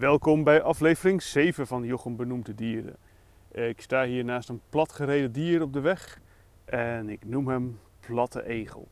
Welkom bij aflevering 7 van Jochem Benoemde Dieren. Ik sta hier naast een platgereden dier op de weg en ik noem hem Platte Egel.